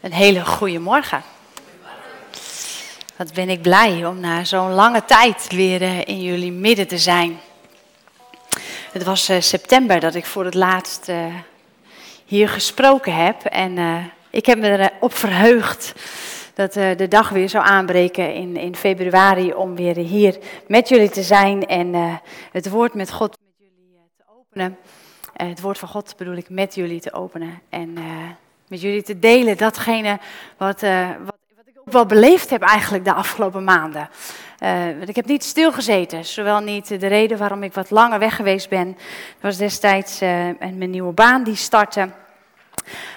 Een hele goede morgen. Wat ben ik blij om na zo'n lange tijd weer eh, in jullie midden te zijn. Het was eh, september dat ik voor het laatst eh, hier gesproken heb. En ik heb me erop verheugd dat de dag weer zou aanbreken in, in februari om weer hier met jullie te zijn en het woord met God met jullie te openen. het woord van God bedoel ik met jullie te openen. En met jullie te delen datgene wat, uh, wat, wat, ik ook wel beleefd heb eigenlijk de afgelopen maanden. Uh, ik heb niet stilgezeten, zowel niet de reden waarom ik wat langer weg geweest ben. was destijds uh, mijn nieuwe baan die startte.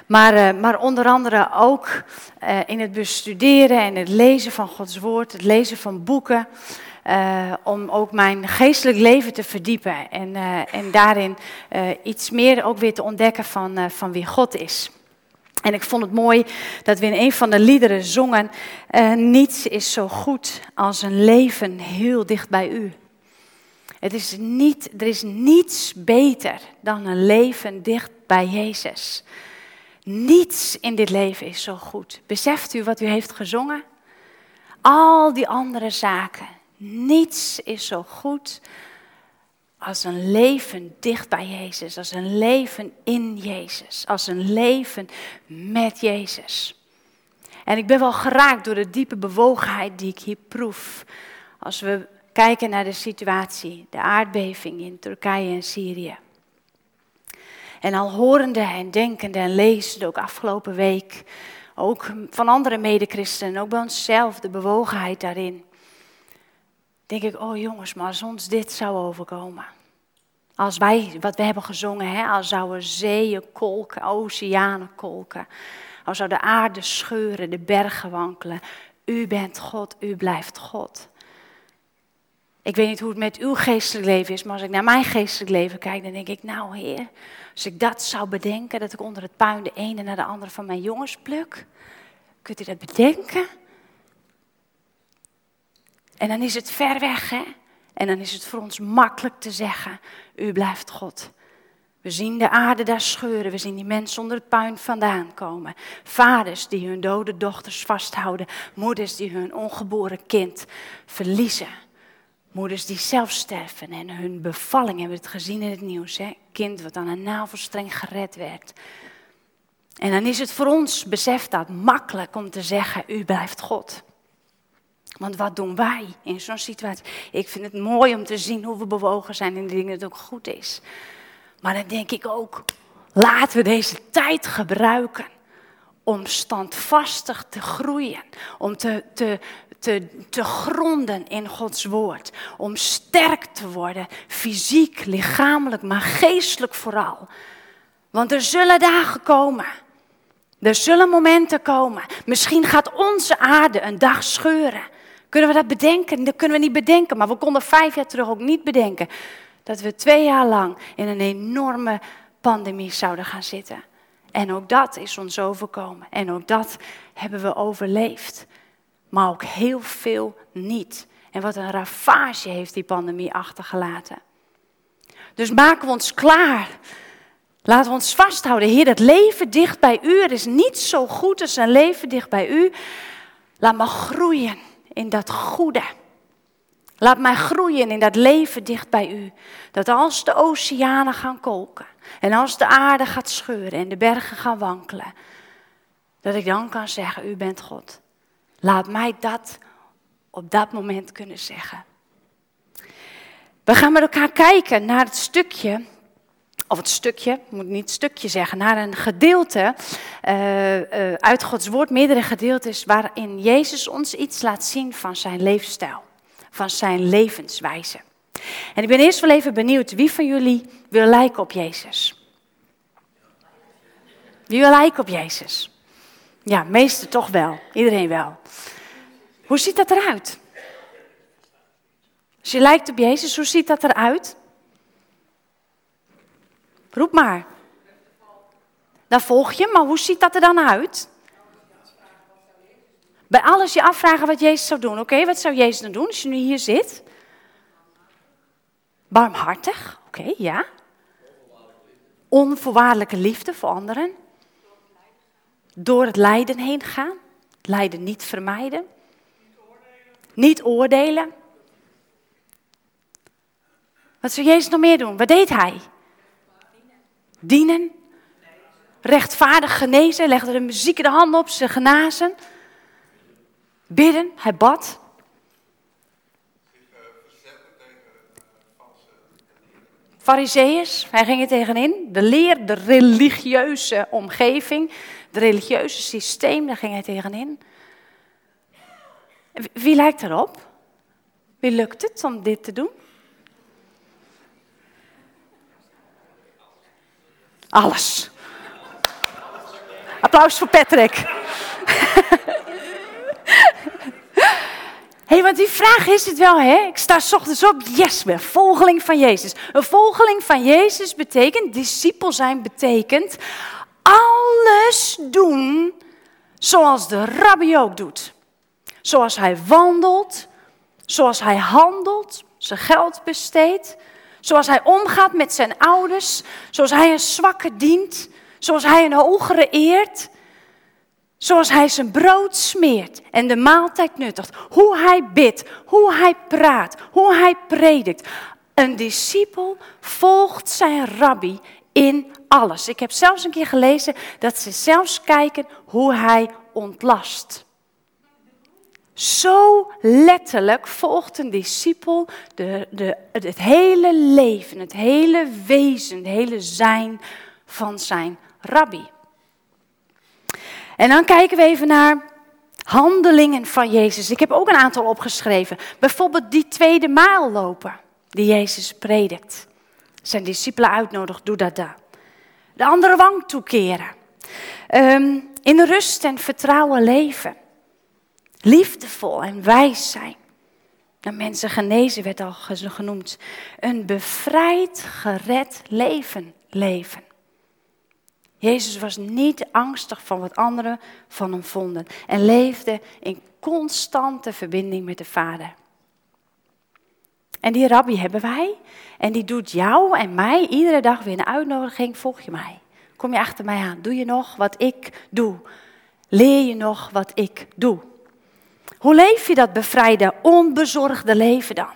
Maar, maar onder andere ook in het bestuderen en het lezen van Gods woord, het lezen van boeken. om ook mijn geestelijk leven te verdiepen en, en daarin iets meer ook weer te ontdekken van, van wie God is. En ik vond het mooi dat we in een van de liederen zongen: uh, Niets is zo goed als een leven heel dicht bij u. Het is niet, er is niets beter dan een leven dicht bij Jezus. Niets in dit leven is zo goed. Beseft u wat u heeft gezongen? Al die andere zaken. Niets is zo goed als een leven dicht bij Jezus, als een leven in Jezus, als een leven met Jezus. En ik ben wel geraakt door de diepe bewogenheid die ik hier proef. Als we kijken naar de situatie, de aardbeving in Turkije en Syrië. En al horende en denkende en lezende ook afgelopen week, ook van andere medechristenen, ook bij onszelf, de bewogenheid daarin denk ik, oh jongens, maar als ons dit zou overkomen. Als wij, wat we hebben gezongen, hè, als zouden zeeën kolken, oceanen kolken. Als zou de aarde scheuren, de bergen wankelen. U bent God, u blijft God. Ik weet niet hoe het met uw geestelijk leven is, maar als ik naar mijn geestelijk leven kijk, dan denk ik, nou Heer, als ik dat zou bedenken, dat ik onder het puin de ene naar de andere van mijn jongens pluk, kunt u dat bedenken? En dan is het ver weg, hè? En dan is het voor ons makkelijk te zeggen, u blijft God. We zien de aarde daar scheuren, we zien die mensen onder het puin vandaan komen. Vaders die hun dode dochters vasthouden, moeders die hun ongeboren kind verliezen. Moeders die zelf sterven en hun bevalling hebben we het gezien in het nieuws. Hè? Kind wat aan een navelstreng gered werd. En dan is het voor ons, besef dat, makkelijk om te zeggen, u blijft God. Want wat doen wij in zo'n situatie? Ik vind het mooi om te zien hoe we bewogen zijn in de dingen dat ook goed is. Maar dan denk ik ook, laten we deze tijd gebruiken om standvastig te groeien, om te, te, te, te gronden in Gods woord, om sterk te worden, fysiek, lichamelijk, maar geestelijk vooral. Want er zullen dagen komen. Er zullen momenten komen. Misschien gaat onze aarde een dag scheuren. Kunnen we dat bedenken? Dat kunnen we niet bedenken, maar we konden vijf jaar terug ook niet bedenken dat we twee jaar lang in een enorme pandemie zouden gaan zitten. En ook dat is ons overkomen. En ook dat hebben we overleefd. Maar ook heel veel niet. En wat een ravage heeft die pandemie achtergelaten. Dus maken we ons klaar. Laten we ons vasthouden. Heer, dat leven dicht bij u. Er is niet zo goed als een leven dicht bij u. Laat me groeien in dat goede. Laat mij groeien in dat leven dicht bij u. Dat als de oceanen gaan kolken en als de aarde gaat scheuren en de bergen gaan wankelen, dat ik dan kan zeggen, u bent God. Laat mij dat op dat moment kunnen zeggen. We gaan met elkaar kijken naar het stukje of het stukje, ik moet niet stukje zeggen, naar een gedeelte uh, uh, uit Gods woord, meerdere gedeeltes, waarin Jezus ons iets laat zien van zijn leefstijl, van zijn levenswijze. En ik ben eerst wel even benieuwd, wie van jullie wil lijken op Jezus? Wie wil lijken op Jezus? Ja, meesten toch wel, iedereen wel. Hoe ziet dat eruit? Als je lijkt op Jezus, hoe ziet dat eruit? Roep maar. Dan volg je, maar hoe ziet dat er dan uit? Bij alles je afvragen wat Jezus zou doen. Oké, wat zou Jezus dan doen als je nu hier zit? Barmhartig, oké, ja. Onvoorwaardelijke liefde voor anderen. door het lijden heen gaan. Lijden niet vermijden. Niet oordelen. Wat zou Jezus nog meer doen? Wat deed hij? Dienen. Rechtvaardig genezen. Legde de muziek de handen op, ze genazen. Bidden. Hij bad. Fariseeërs, hij ging er tegenin. De leer, de religieuze omgeving, het religieuze systeem, daar ging hij tegenin. Wie lijkt erop? Wie lukt het om dit te doen? Alles. Applaus voor Patrick. hey, want die vraag is het wel, hè? Ik sta s ochtends op, yes, ben volgeling van Jezus. Een volgeling van Jezus betekent, discipel zijn betekent, alles doen zoals de rabbi ook doet. Zoals hij wandelt, zoals hij handelt, zijn geld besteedt, zoals hij omgaat met zijn ouders, zoals hij een zwakke dient, zoals hij een hogere eert, zoals hij zijn brood smeert en de maaltijd nuttigt, hoe hij bidt, hoe hij praat, hoe hij predikt. Een discipel volgt zijn rabbi in alles. Ik heb zelfs een keer gelezen dat ze zelfs kijken hoe hij ontlast. Zo letterlijk volgt een discipel de, de, het hele leven, het hele wezen, het hele zijn van zijn rabbi. En dan kijken we even naar handelingen van Jezus. Ik heb ook een aantal opgeschreven. Bijvoorbeeld die tweede maal lopen die Jezus predikt. Zijn discipelen uitnodigt, doe dat daar. De andere wang toekeren. Um, in rust en vertrouwen leven. Liefdevol en wijs zijn. De mensen genezen werd al genoemd. Een bevrijd, gered leven leven. Jezus was niet angstig van wat anderen van hem vonden en leefde in constante verbinding met de Vader. En die rabbi hebben wij en die doet jou en mij iedere dag weer een uitnodiging, volg je mij. Kom je achter mij aan, doe je nog wat ik doe? Leer je nog wat ik doe? Hoe leef je dat bevrijde, onbezorgde leven dan?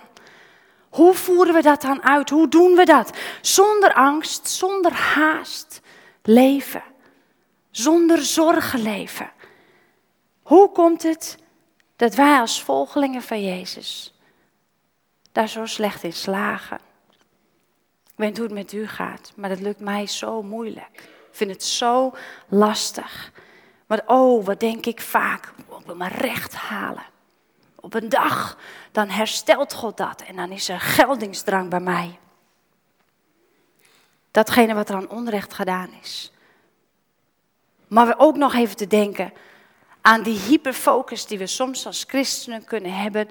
Hoe voeren we dat dan uit? Hoe doen we dat? Zonder angst, zonder haast leven. Zonder zorgen leven. Hoe komt het dat wij als volgelingen van Jezus daar zo slecht in slagen? Ik weet hoe het met u gaat, maar dat lukt mij zo moeilijk. Ik vind het zo lastig. Maar oh, wat denk ik vaak, mijn recht halen. Op een dag, dan herstelt God dat en dan is er geldingsdrang bij mij. Datgene wat er aan onrecht gedaan is. Maar we ook nog even te denken aan die hyperfocus die we soms als christenen kunnen hebben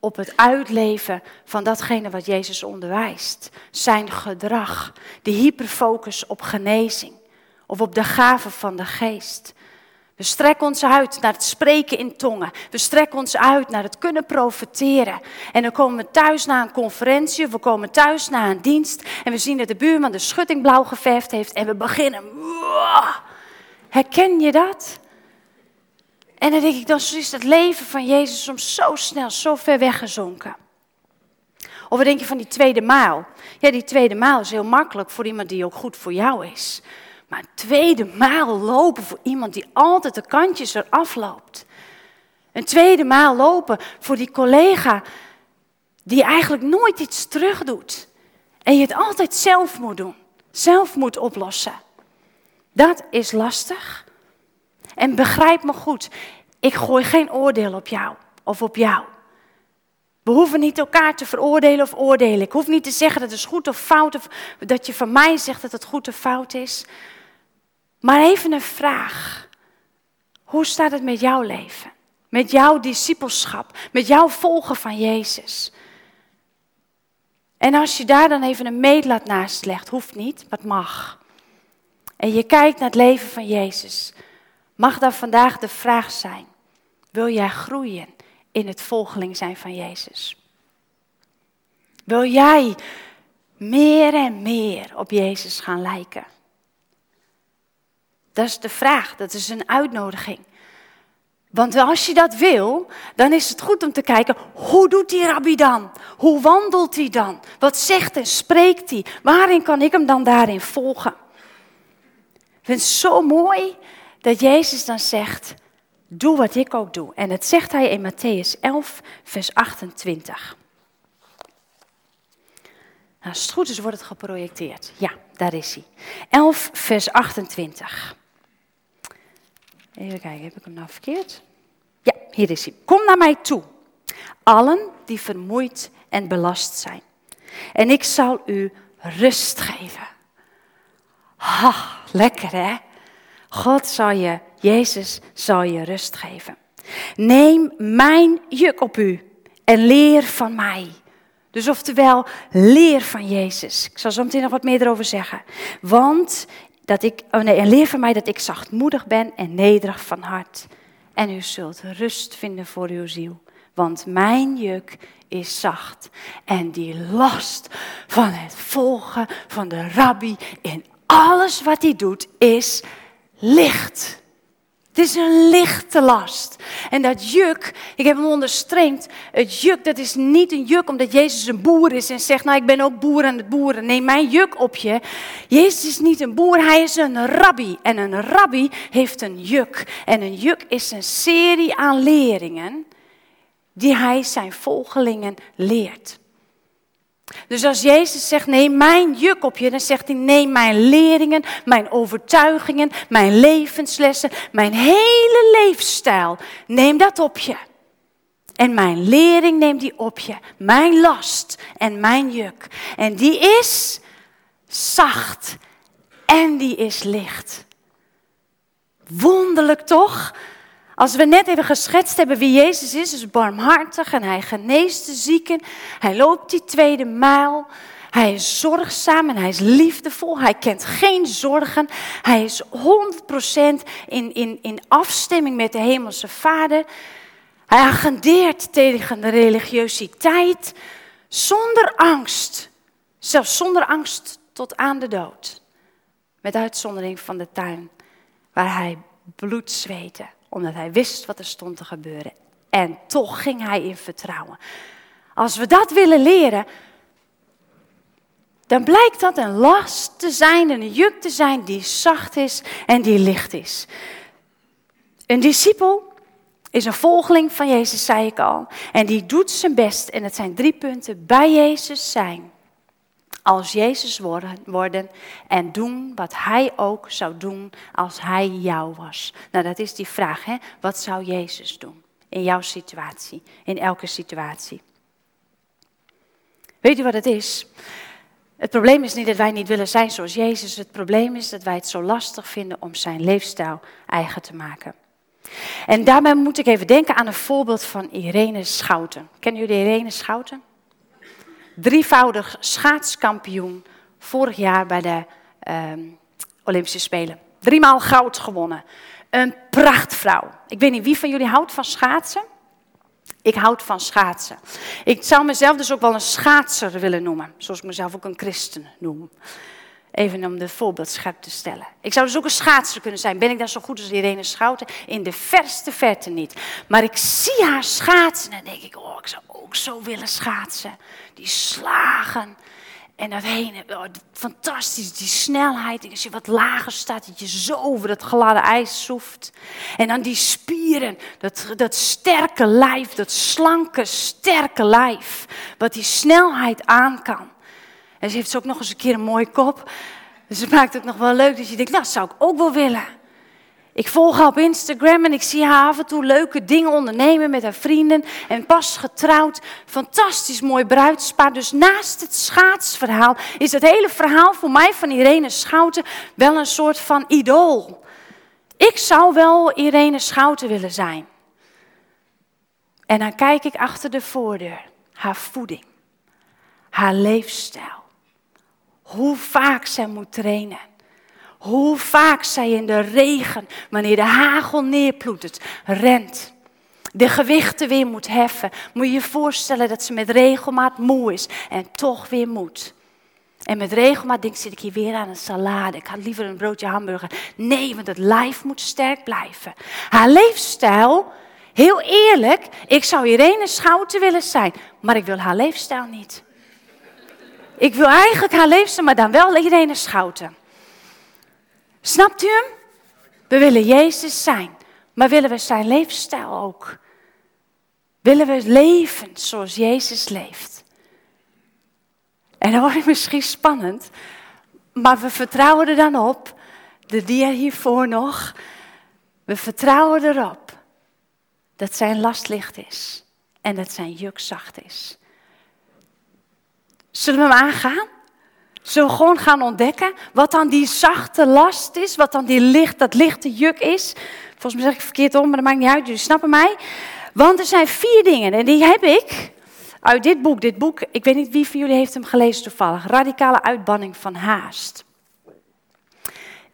op het uitleven van datgene wat Jezus onderwijst. Zijn gedrag, de hyperfocus op genezing of op de gaven van de geest. We strekken ons uit naar het spreken in tongen. We strekken ons uit naar het kunnen profiteren. En dan komen we thuis na een conferentie we komen thuis na een dienst. En we zien dat de buurman de schutting blauw geverfd heeft. En we beginnen. Herken je dat? En dan denk ik, dan is het leven van Jezus soms zo snel, zo ver weggezonken. Of denk je van die tweede maal? Ja, die tweede maal is heel makkelijk voor iemand die ook goed voor jou is. Maar een tweede maal lopen voor iemand die altijd de kantjes eraf loopt. Een tweede maal lopen voor die collega die eigenlijk nooit iets terug doet. En je het altijd zelf moet doen. Zelf moet oplossen. Dat is lastig. En begrijp me goed, ik gooi geen oordeel op jou of op jou. We hoeven niet elkaar te veroordelen of oordelen. Ik hoef niet te zeggen dat het goed of fout, of dat je van mij zegt dat het goed of fout is. Maar even een vraag. Hoe staat het met jouw leven? Met jouw discipelschap? Met jouw volgen van Jezus? En als je daar dan even een meetlat naast legt, hoeft niet, maar het mag. En je kijkt naar het leven van Jezus. Mag dan vandaag de vraag zijn: wil jij groeien in het volgeling zijn van Jezus? Wil jij meer en meer op Jezus gaan lijken? Dat is de vraag, dat is een uitnodiging. Want als je dat wil, dan is het goed om te kijken, hoe doet die rabbi dan? Hoe wandelt hij dan? Wat zegt en spreekt hij? Waarin kan ik hem dan daarin volgen? Ik vind het zo mooi dat Jezus dan zegt, doe wat ik ook doe. En dat zegt hij in Matthäus 11, vers 28. Nou, als het goed is, wordt het geprojecteerd. Ja, daar is hij. 11, vers 28. Even kijken, heb ik hem nou verkeerd? Ja, hier is hij. Kom naar mij toe, allen die vermoeid en belast zijn. En ik zal u rust geven. Ha, lekker hè? God zal je, Jezus zal je rust geven. Neem mijn juk op u en leer van mij. Dus oftewel, leer van Jezus. Ik zal zo meteen nog wat meer erover zeggen. Want dat ik, oh nee, en leer van mij dat ik zachtmoedig ben en nederig van hart. En u zult rust vinden voor uw ziel. Want mijn juk is zacht. En die last van het volgen van de rabbi in alles wat hij doet is licht. Het is een lichte last. En dat juk, ik heb hem onderstreept. Het juk, dat is niet een juk omdat Jezus een boer is en zegt, nou ik ben ook boer aan het boeren. Neem mijn juk op je. Jezus is niet een boer, hij is een rabbi. En een rabbi heeft een juk. En een juk is een serie aan leringen die hij zijn volgelingen leert. Dus als Jezus zegt, neem mijn juk op je, dan zegt hij, neem mijn leringen, mijn overtuigingen, mijn levenslessen, mijn hele leefstijl, neem dat op je. En mijn lering neemt die op je, mijn last en mijn juk. En die is zacht en die is licht. Wonderlijk toch? Als we net even geschetst hebben wie Jezus is, is barmhartig en hij geneest de zieken. Hij loopt die tweede mijl. Hij is zorgzaam en hij is liefdevol. Hij kent geen zorgen. Hij is 100% in, in, in afstemming met de Hemelse Vader. Hij agendeert tegen de religiositeit zonder angst. Zelfs zonder angst tot aan de dood. Met uitzondering van de tuin waar hij bloed zweette omdat hij wist wat er stond te gebeuren. En toch ging hij in vertrouwen. Als we dat willen leren, dan blijkt dat een last te zijn, een juk te zijn die zacht is en die licht is. Een discipel is een volgeling van Jezus, zei ik al. En die doet zijn best, en het zijn drie punten, bij Jezus zijn als Jezus worden, en doen wat Hij ook zou doen als Hij jou was. Nou, dat is die vraag, hè? Wat zou Jezus doen in jouw situatie, in elke situatie? Weet u wat het is? Het probleem is niet dat wij niet willen zijn zoals Jezus. Het probleem is dat wij het zo lastig vinden om zijn leefstijl eigen te maken. En daarbij moet ik even denken aan een voorbeeld van Irene Schouten. Kennen jullie Irene Schouten? Drievoudig schaatskampioen vorig jaar bij de ehm, Olympische Spelen. Driemaal goud gewonnen. Een prachtvrouw. Ik weet niet wie van jullie houdt van schaatsen. Ik houd van schaatsen. Ik zou mezelf dus ook wel een schaatser willen noemen. Zoals ik mezelf ook een christen noem. Even om de voorbeeld scherp te stellen. Ik zou dus ook een schaatser kunnen zijn. Ben ik dan zo goed als Irene Schouten? In de verste verte niet. Maar ik zie haar schaatsen en denk ik, oh, ik zou ook zo willen schaatsen. Die slagen en dat heen, oh, fantastisch, die snelheid. En als je wat lager staat, dat je zo over dat gladde ijs soeft. En dan die spieren, dat, dat sterke lijf, dat slanke, sterke lijf. Wat die snelheid aan kan. En ze heeft ook nog eens een keer een mooie kop. Dus maakt het nog wel leuk dat je denkt, nou, dat zou ik ook wel willen. Ik volg haar op Instagram en ik zie haar af en toe leuke dingen ondernemen met haar vrienden. En pas getrouwd, fantastisch mooi bruidspaar. Dus naast het schaatsverhaal is het hele verhaal voor mij van Irene Schouten wel een soort van idool. Ik zou wel Irene Schouten willen zijn. En dan kijk ik achter de voordeur, haar voeding, haar leefstijl hoe vaak zij moet trainen. Hoe vaak zij in de regen, wanneer de hagel neerploetert, rent. De gewichten weer moet heffen. Moet je je voorstellen dat ze met regelmaat moe is en toch weer moet. En met regelmaat denk, zit ik hier weer aan een salade. Ik had liever een broodje hamburger. Nee, want het lijf moet sterk blijven. Haar leefstijl, heel eerlijk, ik zou Irene Schouten willen zijn, maar ik wil haar leefstijl niet. Ik wil eigenlijk haar leefstijl, maar dan wel Irene Schouten. Snapt u hem? We willen Jezus zijn, maar willen we zijn leefstijl ook? Willen we leven zoals Jezus leeft? En dan wordt misschien spannend, maar we vertrouwen er dan op, de dia hiervoor nog, we vertrouwen erop dat zijn last licht is en dat zijn juk zacht is. Zullen we hem aangaan? Zullen we gewoon gaan ontdekken wat dan die zachte last is, wat dan die licht, dat lichte juk is? Volgens mij zeg ik verkeerd om, maar dat maakt niet uit, jullie snappen mij. Want er zijn vier dingen en die heb ik uit dit boek. Dit boek, ik weet niet wie van jullie heeft hem gelezen toevallig. Radicale uitbanning van haast.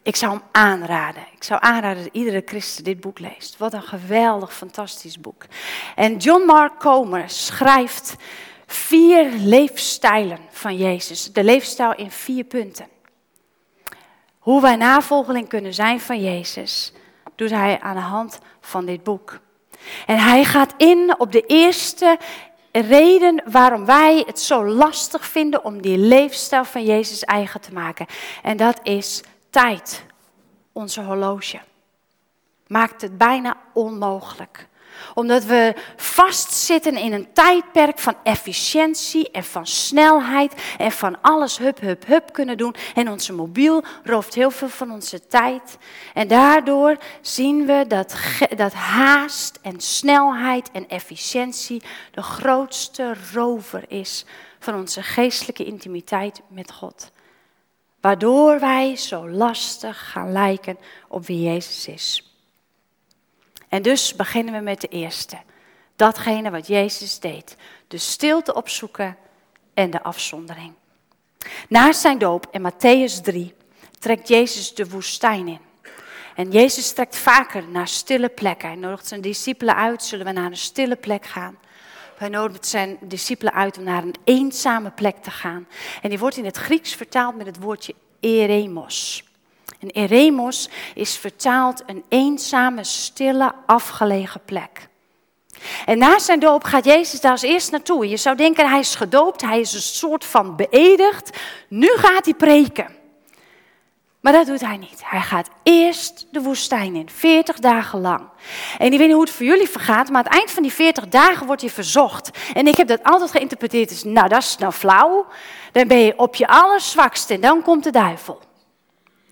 Ik zou hem aanraden. Ik zou aanraden dat iedere christen dit boek leest. Wat een geweldig, fantastisch boek. En John Mark Comer schrijft vier leefstijlen van Jezus. De leefstijl in vier punten. Hoe wij navolgeling kunnen zijn van Jezus, doet hij aan de hand van dit boek. En hij gaat in op de eerste reden waarom wij het zo lastig vinden om die leefstijl van Jezus eigen te maken. En dat is tijd. Onze horloge. Maakt het bijna onmogelijk omdat we vastzitten in een tijdperk van efficiëntie en van snelheid en van alles hup, hup, hup kunnen doen. En onze mobiel rooft heel veel van onze tijd. En daardoor zien we dat, dat haast en snelheid en efficiëntie de grootste rover is van onze geestelijke intimiteit met God. Waardoor wij zo lastig gaan lijken op wie Jezus is. En dus beginnen we met de eerste. Datgene wat Jezus deed. De stilte opzoeken en de afzondering. Na zijn doop in Matthäus 3 trekt Jezus de woestijn in. En Jezus trekt vaker naar stille plekken. Hij nodigt zijn discipelen uit, zullen we naar een stille plek gaan. Hij nodigt zijn discipelen uit om naar een eenzame plek te gaan. En die wordt in het Grieks vertaald met het woordje eremos. En Eremos is vertaald een eenzame, stille, afgelegen plek. En na zijn doop gaat Jezus daar als eerst naartoe. Je zou denken, hij is gedoopt, hij is een soort van beëdigd. Nu gaat hij preken. Maar dat doet hij niet. Hij gaat eerst de woestijn in, 40 dagen lang. En ik weet niet hoe het voor jullie vergaat, maar aan het eind van die 40 dagen wordt je verzocht. En ik heb dat altijd geïnterpreteerd als, nou dat is nou flauw. Dan ben je op je allerzwakste en dan komt de duivel.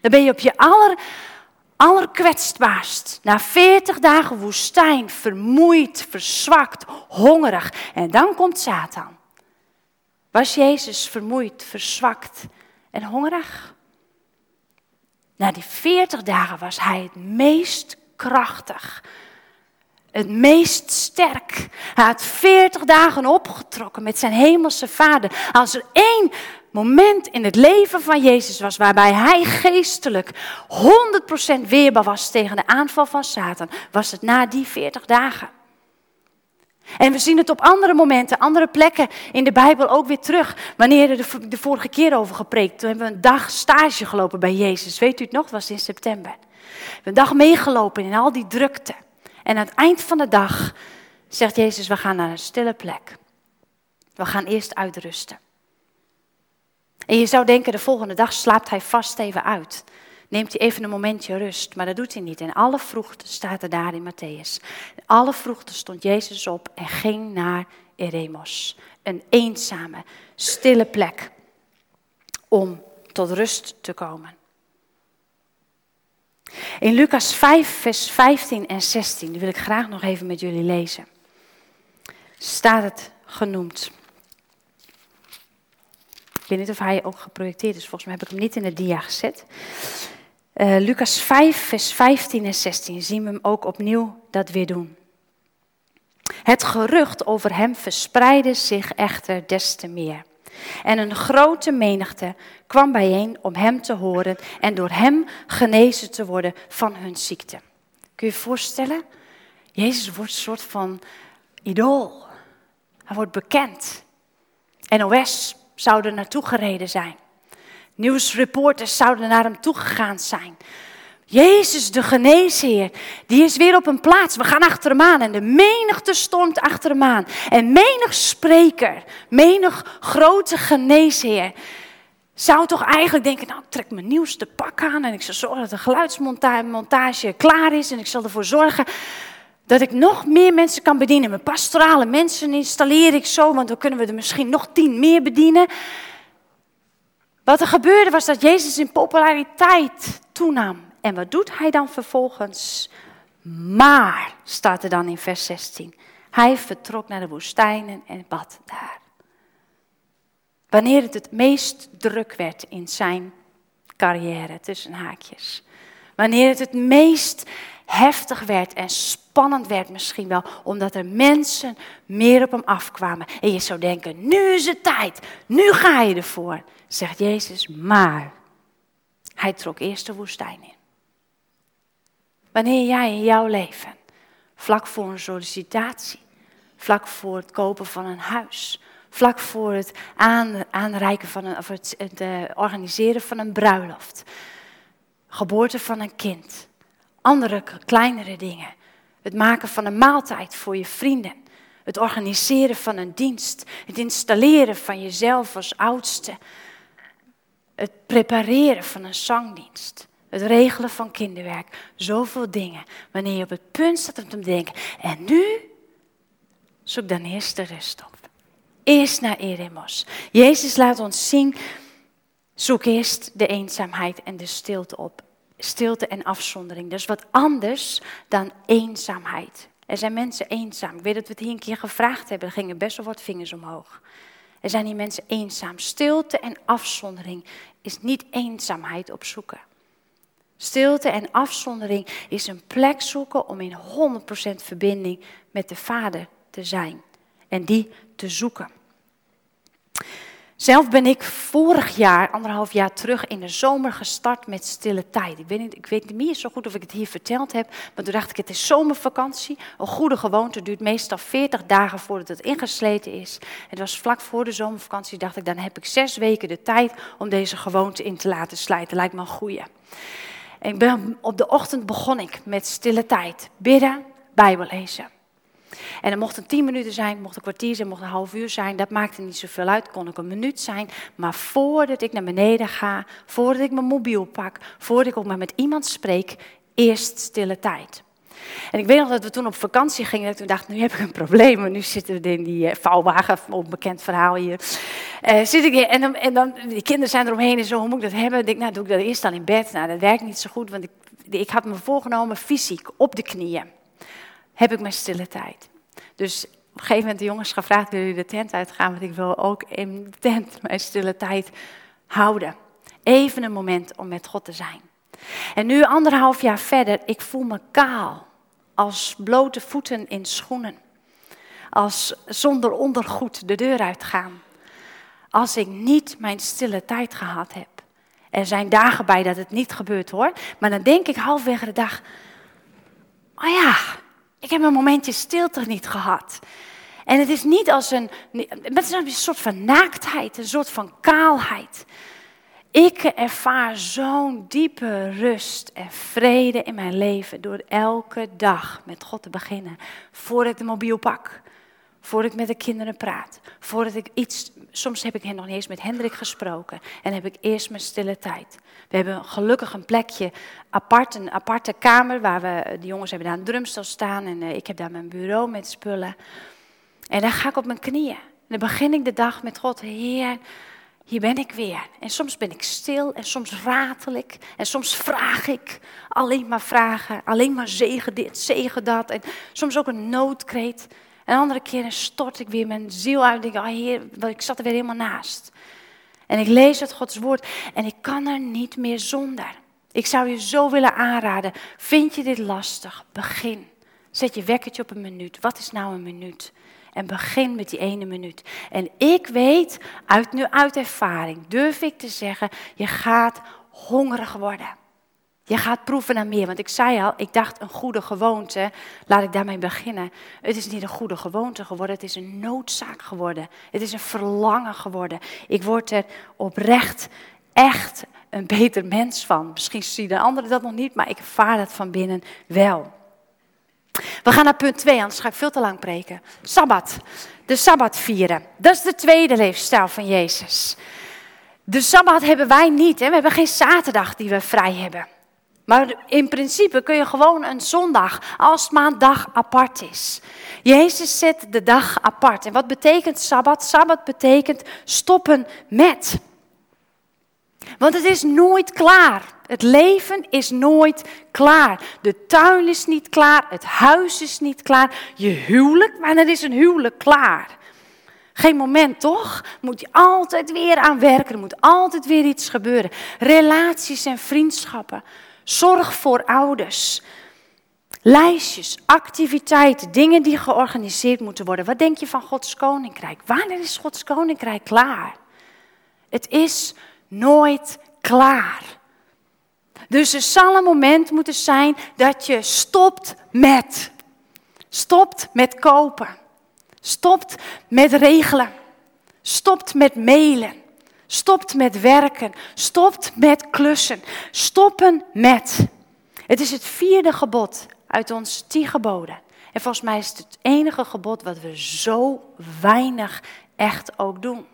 Dan ben je op je aller, allerkwetsbaarst. Na 40 dagen woestijn, vermoeid, verzwakt, hongerig. En dan komt Satan. Was Jezus vermoeid, verzwakt en hongerig? Na die 40 dagen was hij het meest krachtig. Het meest sterk. Hij had 40 dagen opgetrokken met zijn hemelse vader. Als er één moment in het leven van Jezus was waarbij hij geestelijk 100% weerbaar was tegen de aanval van Satan, was het na die 40 dagen. En we zien het op andere momenten, andere plekken in de Bijbel ook weer terug. Wanneer er de, vorige keer over gepreekt, toen hebben we een dag stage gelopen bij Jezus. Weet u het nog? Het was in september. We hebben een dag meegelopen in al die drukte. En aan het eind van de dag zegt Jezus, we gaan naar een stille plek. We gaan eerst uitrusten. En je zou denken, de volgende dag slaapt hij vast even uit. Neemt hij even een momentje rust, maar dat doet hij niet. En alle vroegte staat er daar in Matthäus. alle vroegte stond Jezus op en ging naar Eremos. Een eenzame, stille plek om tot rust te komen. In Lucas 5, vers 15 en 16, die wil ik graag nog even met jullie lezen, staat het genoemd. Ik weet niet of hij ook geprojecteerd is. Volgens mij heb ik hem niet in de dia gezet. Uh, Lucas 5, vers 15 en 16 zien we hem ook opnieuw dat weer doen. Het gerucht over hem verspreidde zich echter des te meer. En een grote menigte kwam bijeen om hem te horen en door hem genezen te worden van hun ziekte. Kun je je voorstellen? Jezus wordt een soort van idool. Hij wordt bekend. NOS zou er naartoe gereden zijn. Nieuwsreporters zouden naar hem toegegaan zijn. Jezus, de geneesheer, die is weer op een plaats. We gaan achter hem aan en de menigte stormt achter hem aan. En menig spreker, menig grote geneesheer, zou toch eigenlijk denken, nou ik trek mijn nieuwste pak aan en ik zal zorgen dat de geluidsmontage klaar is en ik zal ervoor zorgen dat ik nog meer mensen kan bedienen. Mijn pastorale mensen installeer ik zo, want dan kunnen we er misschien nog tien meer bedienen. Wat er gebeurde was dat Jezus in populariteit toenam. En wat doet hij dan vervolgens? Maar, staat er dan in vers 16, hij vertrok naar de woestijnen en bad daar. Wanneer het het meest druk werd in zijn carrière, tussen haakjes. Wanneer het het meest heftig werd en spannend werd misschien wel, omdat er mensen meer op hem afkwamen. En je zou denken, nu is het tijd, nu ga je ervoor, zegt Jezus. Maar hij trok eerst de woestijn in. Wanneer jij in jouw leven, vlak voor een sollicitatie, vlak voor het kopen van een huis, vlak voor het aanreiken van een, of het, het uh, organiseren van een bruiloft, geboorte van een kind, andere kleinere dingen, het maken van een maaltijd voor je vrienden, het organiseren van een dienst, het installeren van jezelf als oudste, het prepareren van een zangdienst. Het regelen van kinderwerk. Zoveel dingen. Wanneer je op het punt staat om te denken. En nu zoek dan eerst de rust op. Eerst naar Eremos. Jezus laat ons zien. Zoek eerst de eenzaamheid en de stilte op. Stilte en afzondering. Dus wat anders dan eenzaamheid. Er zijn mensen eenzaam. Ik weet dat we het hier een keer gevraagd hebben. Er gingen best wel wat vingers omhoog. Er zijn die mensen eenzaam. Stilte en afzondering is niet eenzaamheid opzoeken. Stilte en afzondering is een plek zoeken om in 100% verbinding met de Vader te zijn en die te zoeken. Zelf ben ik vorig jaar, anderhalf jaar terug, in de zomer gestart met stille tijd. Ik weet, niet, ik weet niet meer zo goed of ik het hier verteld heb, maar toen dacht ik, het is zomervakantie. Een goede gewoonte duurt meestal 40 dagen voordat het ingesleten is. Het was vlak voor de zomervakantie, dacht ik, dan heb ik zes weken de tijd om deze gewoonte in te laten slijten. Lijkt me een goeie. En op de ochtend begon ik met stille tijd. Bidden, Bijbel lezen. En het mocht een tien minuten zijn, mocht een kwartier zijn, mocht een half uur zijn. Dat maakte niet zoveel uit, kon ook een minuut zijn. Maar voordat ik naar beneden ga, voordat ik mijn mobiel pak, voordat ik ook maar met iemand spreek, eerst stille tijd. En ik weet nog dat we toen op vakantie gingen. En toen dacht ik, nu heb ik een probleem. Want nu zitten we in die uh, vouwwagen, een bekend verhaal hier. Uh, zit ik hier, en dan, en dan, die kinderen zijn eromheen en zo, hoe moet ik dat hebben? Ik denk, nou doe ik dat eerst dan in bed. Nou, dat werkt niet zo goed, want ik, ik had me voorgenomen fysiek, op de knieën. Heb ik mijn stille tijd. Dus op een gegeven moment de jongens gevraagd, willen jullie de tent uitgaan? Want ik wil ook in de tent mijn stille tijd houden. Even een moment om met God te zijn. En nu anderhalf jaar verder, ik voel me kaal als blote voeten in schoenen. Als zonder ondergoed de deur uitgaan. Als ik niet mijn stille tijd gehad heb. Er zijn dagen bij dat het niet gebeurt hoor. Maar dan denk ik halfweg de dag. Oh ja, ik heb een momentje stilte niet gehad. En het is niet als een. Het is een soort van naaktheid, een soort van kaalheid. Ik ervaar zo'n diepe rust en vrede in mijn leven door elke dag met God te beginnen. Voordat ik de mobiel pak, voordat ik met de kinderen praat, voordat ik iets. Soms heb ik nog niet eens met Hendrik gesproken en heb ik eerst mijn stille tijd. We hebben gelukkig een plekje apart, een aparte kamer waar we. De jongens hebben daar een drumstel staan en eh, ik heb daar mijn bureau met spullen. En dan ga ik op mijn knieën. En dan begin ik de dag met God, Heer hier ben ik weer. En soms ben ik stil en soms ratel ik en soms vraag ik. Alleen maar vragen, alleen maar zegen dit, zegen dat. En soms ook een noodkreet. En andere keren stort ik weer mijn ziel uit en denk, heer, ik zat er weer helemaal naast. En ik lees het Gods woord en ik kan er niet meer zonder. Ik zou je zo willen aanraden, vind je dit lastig? Begin. Zet je wekkertje op een minuut. Wat is nou een minuut? En begin met die ene minuut. En ik weet, uit, nu uit ervaring, durf ik te zeggen, je gaat hongerig worden. Je gaat proeven naar meer. Want ik zei al, ik dacht een goede gewoonte. Laat ik daarmee beginnen. Het is niet een goede gewoonte geworden. Het is een noodzaak geworden. Het is een verlangen geworden. Ik word er oprecht echt een beter mens van. Misschien zien de anderen dat nog niet, maar ik ervaar dat van binnen wel. We gaan naar punt 2, anders ga ik veel te lang preken. Sabbat. De Sabbat vieren. Dat is de tweede leefstijl van Jezus. De Sabbat hebben wij niet. Hè? We hebben geen zaterdag die we vrij hebben. Maar in principe kun je gewoon een zondag, als het maar een dag apart is. Jezus zet de dag apart. En wat betekent Sabbat? Sabbat betekent stoppen met. Want het is nooit klaar. Het leven is nooit klaar. De tuin is niet klaar. Het huis is niet klaar. Je huwelijk, wanneer is een huwelijk klaar? Geen moment, toch? Moet je altijd weer aan werken. Er moet altijd weer iets gebeuren. Relaties en vriendschappen. Zorg voor ouders. Lijstjes, activiteiten, dingen die georganiseerd moeten worden. Wat denk je van Gods koninkrijk? Wanneer is Gods koninkrijk klaar? Het is nooit klaar. Dus er zal een moment moeten zijn dat je stopt met. Stopt met kopen. Stopt met regelen. Stopt met mailen. Stopt met werken. Stopt met klussen. Stoppen met. Het is het vierde gebod uit ons tien geboden. En volgens mij is het het enige gebod wat we zo weinig echt ook doen.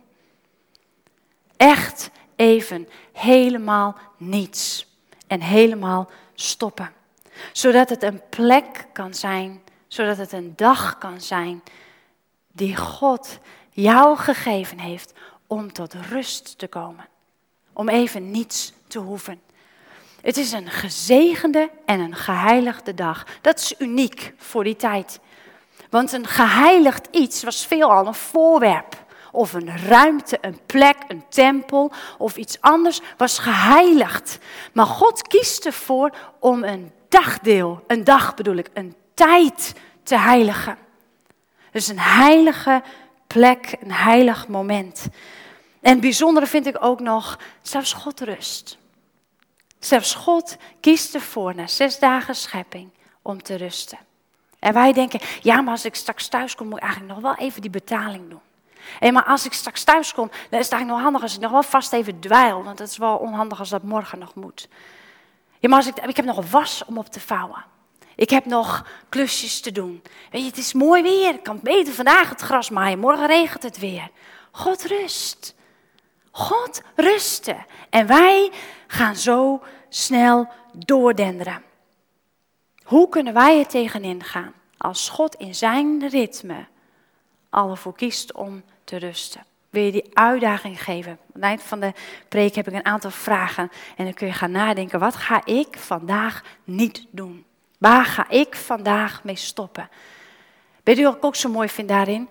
Echt even helemaal niets. En helemaal stoppen. Zodat het een plek kan zijn, zodat het een dag kan zijn die God jou gegeven heeft om tot rust te komen. Om even niets te hoeven. Het is een gezegende en een geheiligde dag. Dat is uniek voor die tijd. Want een geheiligd iets was veelal een voorwerp. Of een ruimte, een plek, een tempel of iets anders was geheiligd. Maar God kiest ervoor om een dagdeel, een dag bedoel ik, een tijd te heiligen. Dus een heilige plek, een heilig moment. En het bijzondere vind ik ook nog, zelfs God rust. Zelfs God kiest ervoor na zes dagen schepping om te rusten. En wij denken, ja, maar als ik straks thuis kom, moet ik eigenlijk nog wel even die betaling doen. En maar als ik straks thuis kom, dan is het eigenlijk nog handig als ik nog wel vast even dweil. Want het is wel onhandig als dat morgen nog moet. Ja, maar als ik, ik heb nog was om op te vouwen. Ik heb nog klusjes te doen. Weet je, het is mooi weer. Ik kan beter vandaag het gras maaien. Morgen regent het weer. God rust. God rusten. En wij gaan zo snel doordenderen. Hoe kunnen wij er tegenin gaan als God in zijn ritme al ervoor kiest om te rusten? Wil je die uitdaging geven? Aan het eind van de preek heb ik een aantal vragen en dan kun je gaan nadenken, wat ga ik vandaag niet doen? Waar ga ik vandaag mee stoppen? Weet u wat ik ook zo mooi vind daarin?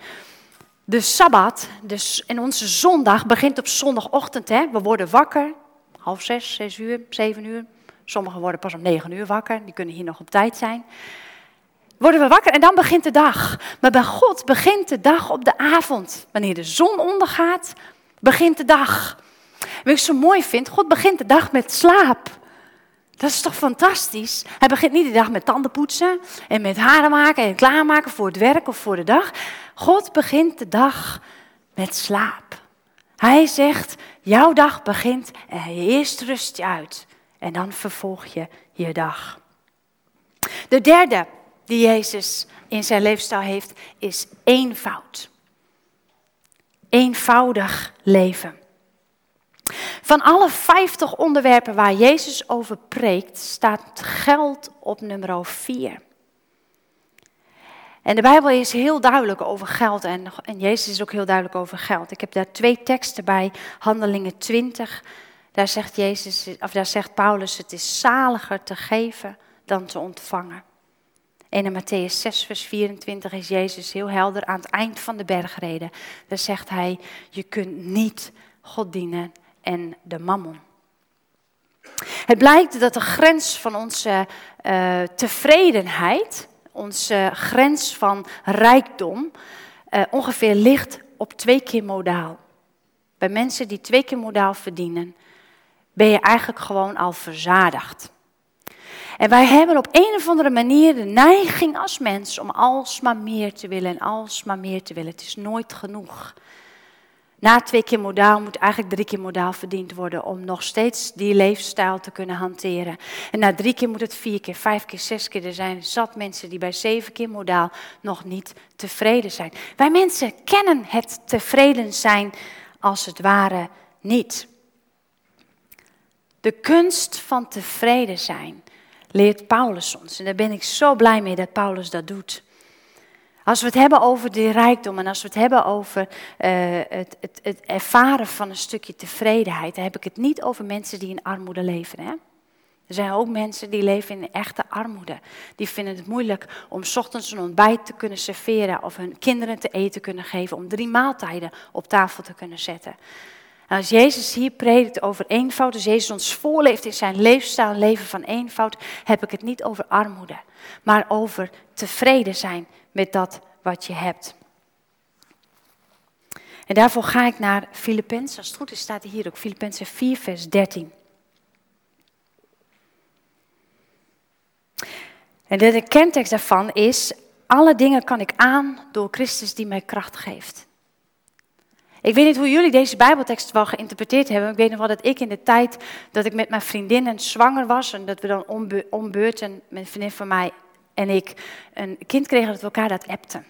De Sabbat, dus en onze zondag, begint op zondagochtend. Hè? We worden wakker, half zes, zes uur, zeven uur. Sommigen worden pas om negen uur wakker, die kunnen hier nog op tijd zijn. Worden we wakker en dan begint de dag. Maar bij God begint de dag op de avond. Wanneer de zon ondergaat, begint de dag. Wat ik zo mooi vind, God begint de dag met slaap. Dat is toch fantastisch? Hij begint niet de dag met tanden poetsen en met haren maken en klaarmaken voor het werk of voor de dag. God begint de dag met slaap. Hij zegt, jouw dag begint en eerst rust je uit en dan vervolg je je dag. De derde die Jezus in zijn leefstijl heeft, is eenvoud. Eenvoudig leven. Van alle 50 onderwerpen waar Jezus over preekt, staat geld op nummer 4. En de Bijbel is heel duidelijk over geld en, en Jezus is ook heel duidelijk over geld. Ik heb daar twee teksten bij, Handelingen 20. Daar zegt, Jezus, of daar zegt Paulus, het is zaliger te geven dan te ontvangen. En in Matthäus 6, vers 24 is Jezus heel helder aan het eind van de bergreden. Daar zegt hij, je kunt niet God dienen en de mammon. Het blijkt dat de grens van onze uh, tevredenheid, onze grens van rijkdom, uh, ongeveer ligt op twee keer modaal. Bij mensen die twee keer modaal verdienen, ben je eigenlijk gewoon al verzadigd. En wij hebben op een of andere manier de neiging als mens om alsmaar meer te willen en alsmaar meer te willen. Het is nooit genoeg. Na twee keer modaal moet eigenlijk drie keer modaal verdiend worden om nog steeds die leefstijl te kunnen hanteren. En na drie keer moet het vier keer, vijf keer, zes keer. Er zijn zat mensen die bij zeven keer modaal nog niet tevreden zijn. Wij mensen kennen het tevreden zijn als het ware niet. De kunst van tevreden zijn leert Paulus ons. En daar ben ik zo blij mee dat Paulus dat doet. Als we het hebben over die rijkdom en als we het hebben over uh, het, het, ervaren van een stukje tevredenheid, dan heb ik het niet over mensen die in armoede leven. Hè? Er zijn ook mensen die leven in echte armoede. Die vinden het moeilijk om ochtends een ontbijt te kunnen serveren of hun kinderen te eten kunnen geven, om drie maaltijden op tafel te kunnen zetten. En als Jezus hier predikt over eenvoud, als Jezus ons voorleeft in zijn leefstijl, een leven van eenvoud, heb ik het niet over armoede, maar over tevreden zijn met dat wat je hebt. En daarvoor ga ik naar Filippenzen. Als het goed is, staat hier ook Filippenzen 4, vers 13. En de kentekst daarvan is: alle dingen kan ik aan door Christus die mij kracht geeft. Ik weet niet hoe jullie deze Bijbeltekst wel geïnterpreteerd hebben. Ik weet nog wel dat ik in de tijd dat ik met mijn vriendinnen zwanger was en dat we dan ombeurt en mijn vriendin van mij en ik een kind kregen dat we elkaar dat appten.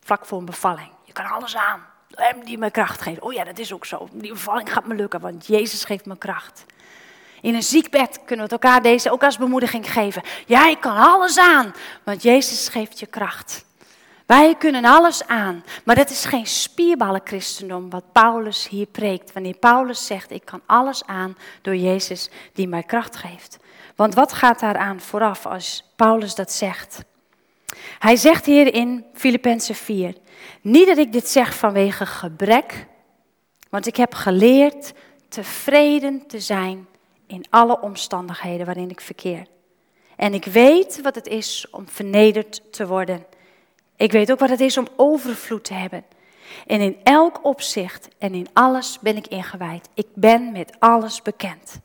Vlak voor een bevalling. Je kan alles aan. Hem die me kracht geeft. Oh ja, dat is ook zo. Die bevalling gaat me lukken, want Jezus geeft me kracht. In een ziekbed kunnen we het elkaar deze ook als bemoediging geven. Jij kan alles aan, want Jezus geeft je kracht. Wij kunnen alles aan, maar dat is geen spierballen christendom wat Paulus hier preekt. Wanneer Paulus zegt, ik kan alles aan door Jezus die mij kracht geeft. Want wat gaat daaraan vooraf als Paulus dat zegt? Hij zegt hier in Filippenzen 4, niet dat ik dit zeg vanwege gebrek, want ik heb geleerd tevreden te zijn in alle omstandigheden waarin ik verkeer. En ik weet wat het is om vernederd te worden. Ik weet ook wat het is om overvloed te hebben. En in elk opzicht en in alles ben ik ingewijd. Ik ben met alles bekend.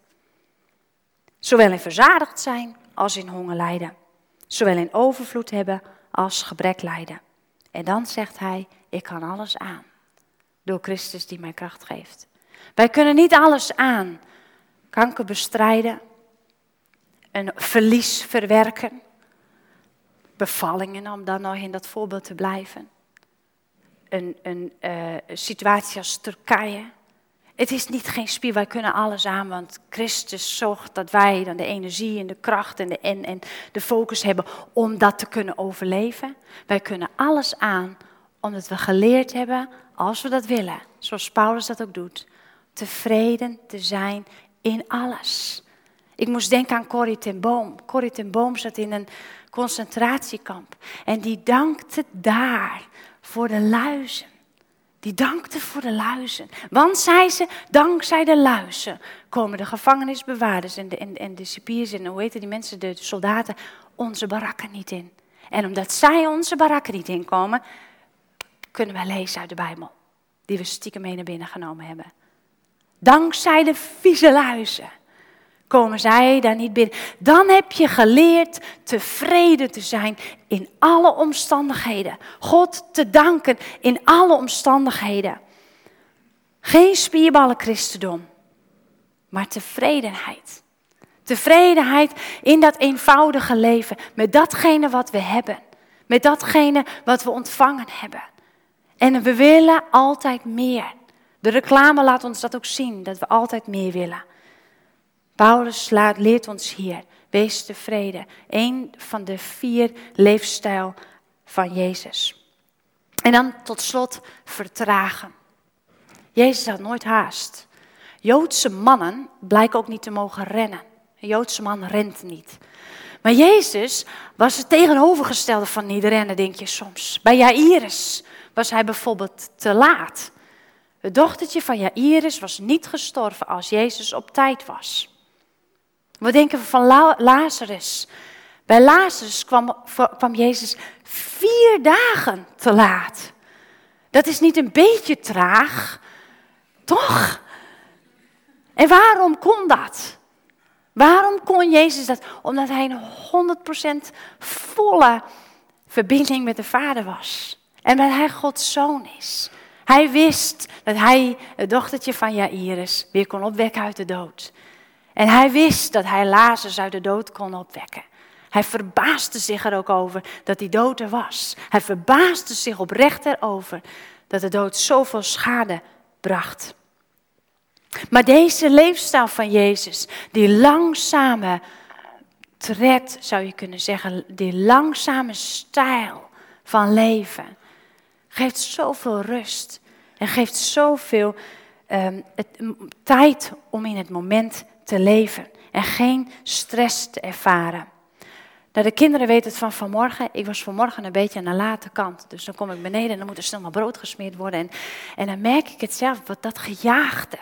Zowel in verzadigd zijn als in honger lijden. Zowel in overvloed hebben als gebrek lijden. En dan zegt hij, ik kan alles aan. Door Christus die mij kracht geeft. Wij kunnen niet alles aan. Kanker bestrijden. Een verlies verwerken. Bevallingen, om dan nog in dat voorbeeld te blijven. Een, een uh, situatie als Turkije. Het is niet geen spier, wij kunnen alles aan, want Christus zorgt dat wij dan de energie en de kracht en de, en, en de focus hebben om dat te kunnen overleven. Wij kunnen alles aan, omdat we geleerd hebben, als we dat willen, zoals Paulus dat ook doet, tevreden te zijn in alles. Ik moest denken aan Corrie ten Boom. Corrie ten Boom zat in een concentratiekamp en die dankte daar voor de luizen. Die dankte voor de luizen. Want, zei ze, dankzij de luizen komen de gevangenisbewaarders en de, en, en de cipiers en hoe heet die mensen, de, soldaten, onze barakken niet in. En omdat zij onze barakken niet inkomen, kunnen wij lezen uit de Bijbel. Die we stiekem mee naar binnen genomen hebben. Dankzij de vieze luizen komen zij daar niet binnen. Dan heb je geleerd tevreden te zijn in alle omstandigheden. God te danken in alle omstandigheden. Geen spierballen christendom, maar tevredenheid. Tevredenheid in dat eenvoudige leven met datgene wat we hebben. Met datgene wat we ontvangen hebben. En we willen altijd meer. De reclame laat ons dat ook zien, dat we altijd meer willen. Paulus leert ons hier, wees tevreden. Een van de vier leefstijl van Jezus. En dan tot slot vertragen. Jezus had nooit haast. Joodse mannen blijken ook niet te mogen rennen. Een Joodse man rent niet. Maar Jezus was het tegenovergestelde van niet rennen, denk je soms. Bij Jairus was hij bijvoorbeeld te laat. Het dochtertje van Jairus was niet gestorven als Jezus op tijd was. We denken van Lazarus. Bij Lazarus kwam, kwam Jezus vier dagen te laat. Dat is niet een beetje traag, toch? En waarom kon dat? Waarom kon Jezus dat? Omdat hij een 100% volle verbinding met de Vader was. En dat hij Gods zoon is. Hij wist dat hij het dochtertje van Jairus weer kon opwekken uit de dood. En hij wist dat hij Lazarus uit de dood kon opwekken. Hij verbaasde zich er ook over dat die dood er was. Hij verbaasde zich oprecht erover dat de dood zoveel schade bracht. Maar deze leefstijl van Jezus, die langzame tred, zou je kunnen zeggen, die langzame stijl van leven, geeft zoveel rust en geeft zoveel het, tijd om in het moment te leven en geen stress te ervaren. Nou, de kinderen weten het van vanmorgen. Ik was vanmorgen een beetje aan de late kant. Dus dan kom ik beneden en dan moet er snel maar brood gesmeerd worden. En, en dan merk ik het zelf, wat dat gejaagde.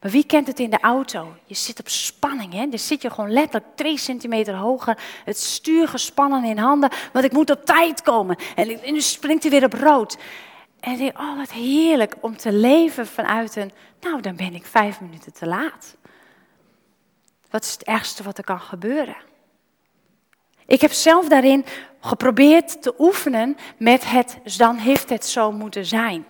Maar wie kent het in de auto? Je zit op spanning, hè? Dan zit je gewoon letterlijk twee centimeter hoger. Het stuur gespannen in handen, want ik moet op tijd komen. En, nu springt hij weer op rood. En ik denk, oh wat heerlijk om te leven vanuit een, nou dan ben ik vijf minuten te laat. Wat is het ergste wat er kan gebeuren? Ik heb zelf daarin geprobeerd te oefenen met het, dan heeft het zo moeten zijn.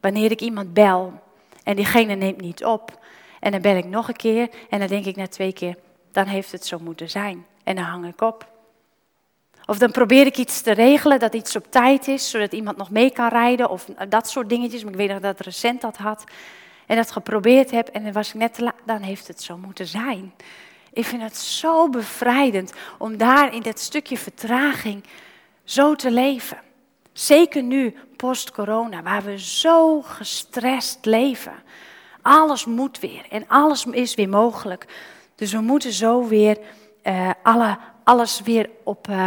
Wanneer ik iemand bel en diegene neemt niet op. En dan bel ik nog een keer en dan denk ik na twee keer, dan heeft het zo moeten zijn. En dan hang ik op. Of dan probeer ik iets te regelen dat iets op tijd is, zodat iemand nog mee kan rijden. Of dat soort dingetjes. Maar ik weet nog dat recent dat had. En dat geprobeerd heb en dan was ik net te laat. Dan heeft het zo moeten zijn. Ik vind het zo bevrijdend om daar in dat stukje vertraging zo te leven. Zeker nu, post-corona, waar we zo gestrest leven. Alles moet weer en alles is weer mogelijk. Dus we moeten zo weer uh, alle, alles weer op, uh,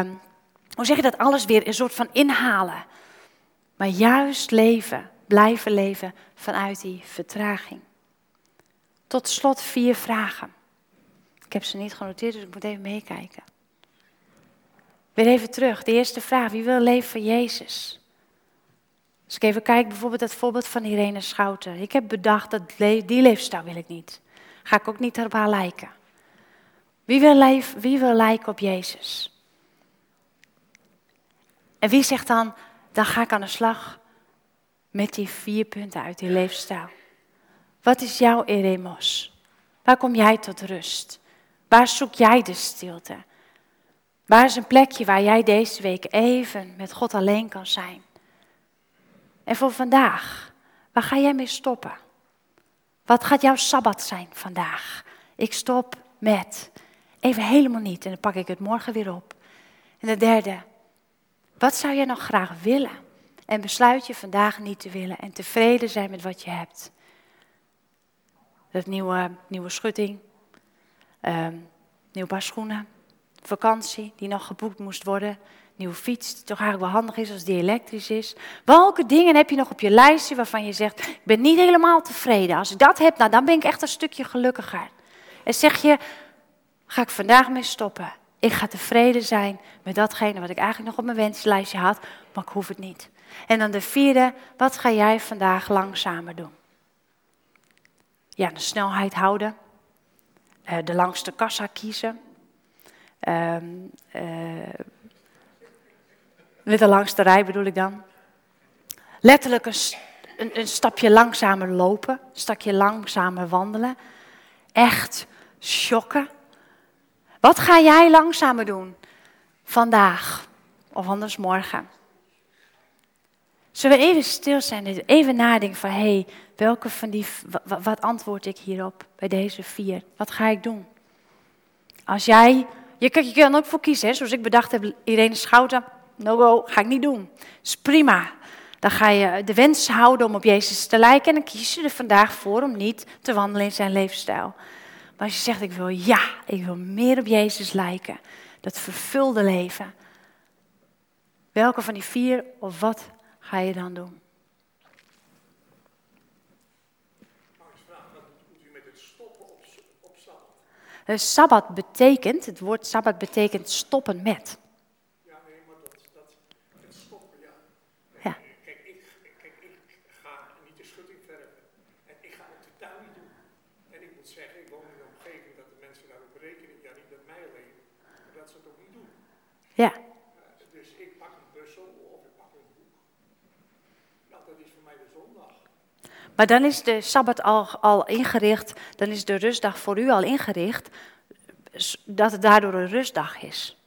hoe zeg je dat, alles weer een soort van inhalen. Maar juist leven, blijven leven vanuit die vertraging. Tot slot vier vragen. Ik heb ze niet genoteerd, dus ik moet even meekijken. Weer even terug. De eerste vraag. Wie wil leven voor Jezus? Als ik even kijk, bijvoorbeeld het voorbeeld van Irene Schouten. Ik heb bedacht dat die leefstijl wil ik niet. Ga ik ook niet op haar lijken. Wie wil, leven, wie wil lijken op Jezus? En wie zegt dan, dan ga ik aan de slag met die vier punten uit die leefstijl. Wat is jouw eremos? Waar kom jij tot rust? Waar zoek jij de stilte? Waar is een plekje waar jij deze week even met God alleen kan zijn? En voor vandaag, waar ga jij mee stoppen? Wat gaat jouw sabbat zijn vandaag? Ik stop met. Even helemaal niet en dan pak ik het morgen weer op. En de derde, wat zou jij nog graag willen? En besluit je vandaag niet te willen en tevreden zijn met wat je hebt. Dat nieuwe, nieuwe schutting, um, nieuw paar schoenen, vakantie die nog geboekt moest worden, nieuwe fiets die toch eigenlijk wel handig is als die elektrisch is. Welke dingen heb je nog op je lijstje waarvan je zegt, ik ben niet helemaal tevreden. Als ik dat heb, nou, dan ben ik echt een stukje gelukkiger. En zeg je, ga ik vandaag mee stoppen. Ik ga tevreden zijn met datgene wat ik eigenlijk nog op mijn wenslijstje had, maar ik hoef het niet. En dan de vierde, wat ga jij vandaag langzamer doen? Ja, de snelheid houden. Eh, de langste kassa kiezen. Uh, met de langste rij bedoel ik dan. Letterlijk een, een, een, stapje langzamer lopen, een stapje langzamer wandelen. Echt shocken. Wat ga jij langzamer doen vandaag of anders morgen? Zullen we even stil zijn, even nadenken van, hé, hey, welke van die, wat, antwoord ik hierop bij deze vier? Wat ga ik doen? Als jij, je, je kan ook voor kiezen, hè, zoals ik bedacht heb, Irene Schouten, no go, ga ik niet doen. is prima. Dan ga je de wens houden om op Jezus te lijken en dan kies je er vandaag voor om niet te wandelen in zijn levensstijl. Maar als je zegt, ik wil ja, ik wil meer op Jezus lijken, dat vervulde leven. Welke van die vier of wat ga je dan doen? Uh, sabbat betekent, het woord sabbat betekent stoppen met. Ja, nee, maar dat, dat het stoppen, ja. ja. Kijk, ik, kijk, ik ga niet de schutting verven. En ik ga ook de tuin niet doen. En ik moet zeggen, ik woon in een omgeving dat de mensen daarop rekenen. Ja, niet met mij alleen, maar dat ze het ook niet doen. Ja. Uh, dus ik pak een puzzel of ik pak een boek. Ja, dat is voor mij de zondag. Maar dan is de Sabbat al, al ingericht, dan is de rustdag voor u al ingericht, dat het daardoor een rustdag is.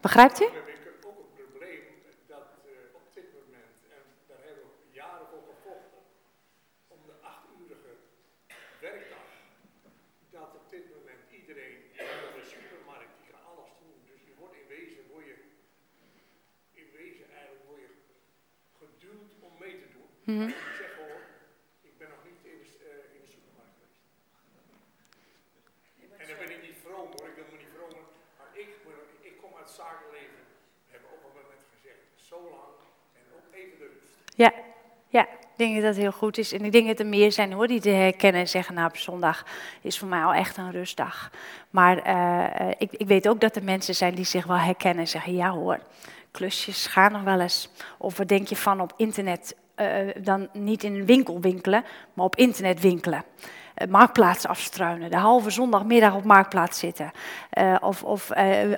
Begrijpt u? dan heb ik ook een probleem dat eh, op dit moment, en daar hebben we jaren voor gevochten, om de achtuurige werkdag, dat op dit moment iedereen in de supermarkt, die kan alles doen. Dus je wordt in wezen, word je, in wezen eigenlijk word je geduwd om Mhm. Ik zeg hoor, ik ben nog niet in de, eh, in de supermarkt geweest. En dan ben ik niet vroom hoor, ik ben me niet vroom, maar ik, ik kom uit het zakenleven. We hebben op een moment gezegd, zo lang en ook even de rust. Ja, ja, ik denk dat dat heel goed is. En ik denk dat er meer zijn hoor, die te herkennen en zeggen, nou op zondag is voor mij al echt een rustdag. Maar eh, eh, ik, ik weet ook dat er mensen zijn die zich wel herkennen en zeggen, ja hoor, klusjes gaan nog wel eens. Of wat denk je van op internet, eh, dan niet in een winkel winkelen, maar op internet winkelen. Eh, marktplaats afstruinen, de halve zondagmiddag op marktplaats zitten. Eh, of of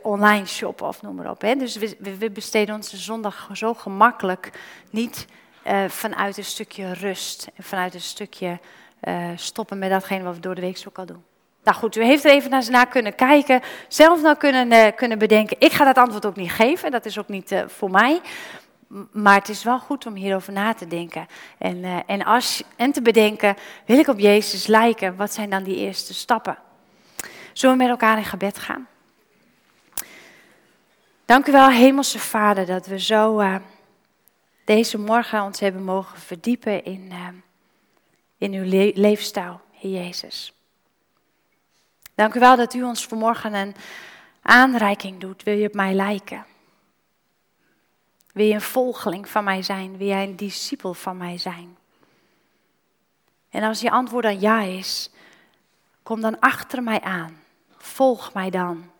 online shoppen of noem maar op. Dus we, we- besteden onze zondag zo gemakkelijk niet vanuit een stukje rust. En vanuit een stukje stoppen met datgene wat we door de week zo al doen. Nou goed, u heeft er even naar, kunnen kijken, zelf nou kunnen, kunnen bedenken. Ik ga dat antwoord ook niet geven, dat is ook niet voor mij. Maar het is wel goed om hierover na te denken. En, eh, en, als, en te bedenken, wil ik op Jezus lijken? Wat zijn dan die eerste stappen? Zullen we met elkaar in gebed gaan? Dank u wel, Hemelse Vader, dat we zo eh, deze morgen ons hebben mogen verdiepen in, eh, in uw le- leefstijl, Heer Jezus. Dank u wel dat u ons vanmorgen een aanreiking doet. Wil je op mij lijken? Wil je een volgeling van mij zijn? Wil jij een discipel van mij zijn? En als je antwoord dan ja is, kom dan achter mij aan. Volg mij dan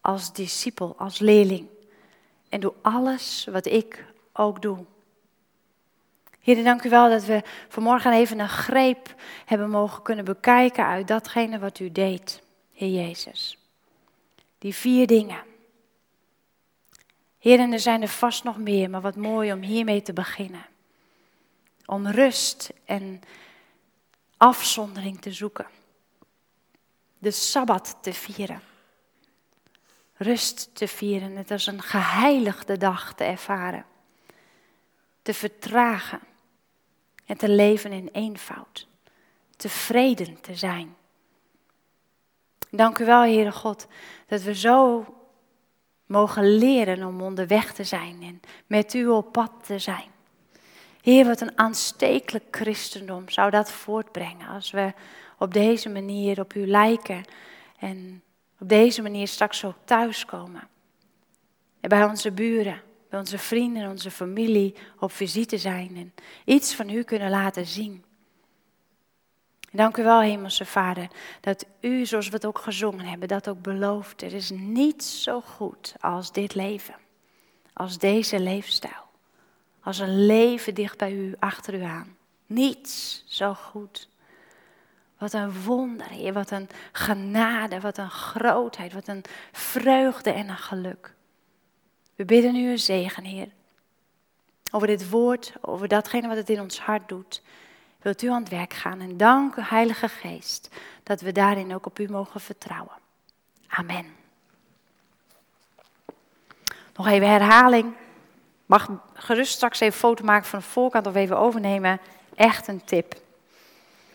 als discipel, als leerling. En doe alles wat ik ook doe. Heer, dank u wel dat we vanmorgen even een greep hebben mogen kunnen bekijken uit datgene wat u deed, Heer Jezus. Die vier dingen. Heer, en er zijn er vast nog meer, maar wat mooi om hiermee te beginnen. Om rust en afzondering te zoeken. De Sabbat te vieren. Rust te vieren, het als een geheiligde dag te ervaren. Te vertragen en te leven in eenvoud. Tevreden te zijn. Dank u wel, Heere God, dat we zo mogen leren om onderweg te zijn en met u op pad te zijn. Heer, wat een aanstekelijk christendom zou dat voortbrengen als we op deze manier op u lijken en op deze manier straks ook thuiskomen. En bij onze buren, bij onze vrienden en onze familie op visite zijn en iets van u kunnen laten zien. Dank u wel, Hemelse Vader, dat u, zoals we het ook gezongen hebben, dat ook belooft. Er is niets zo goed als dit leven, als deze leefstijl. Als een leven dicht bij u, achter u aan. Niets zo goed. Wat een wonder, Heer. Wat een genade, wat een grootheid, wat een vreugde en een geluk. We bidden u een zegen, Heer. Over dit woord, over datgene wat het in ons hart doet. Wilt u aan het werk gaan en dank Heilige Geest, dat we daarin ook op u mogen vertrouwen. Amen. Nog even herhaling. Mag gerust straks even foto maken van de voorkant of even overnemen. Echt een tip.